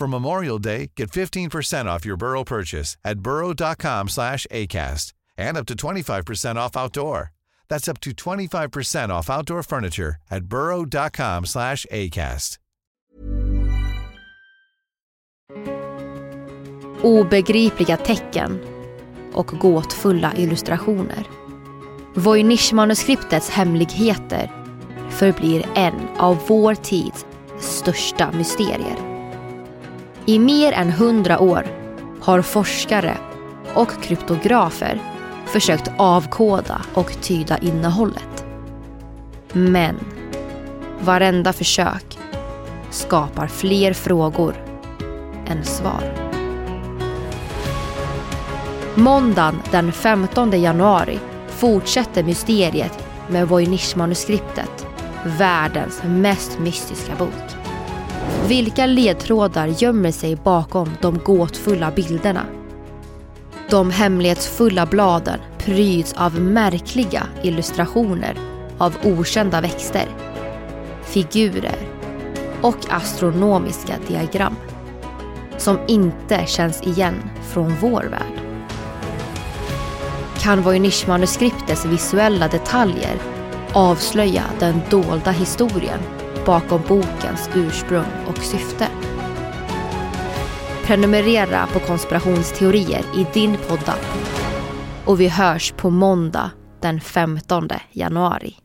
For Memorial Day, get 15% off your Burrow purchase at burrow.com slash ACAST and up to 25% off outdoor. That's up to 25% off outdoor furniture at burrow.com slash ACAST. Obegripliga tecken och gåtfulla illustrationer. Voynich-manuskriptets hemligheter förblir en av vår tids största mysterier. I mer än hundra år har forskare och kryptografer försökt avkoda och tyda innehållet. Men varenda försök skapar fler frågor än svar. Måndagen den 15 januari fortsätter mysteriet med Voynich-manuskriptet, världens mest mystiska bok. Vilka ledtrådar gömmer sig bakom de gåtfulla bilderna? De hemlighetsfulla bladen pryds av märkliga illustrationer av okända växter, figurer och astronomiska diagram som inte känns igen från vår värld. Kan Voynich-manuskriptets visuella detaljer avslöja den dolda historien bakom bokens ursprung och syfte. Prenumerera på konspirationsteorier i din poddapp. Och vi hörs på måndag den 15 januari.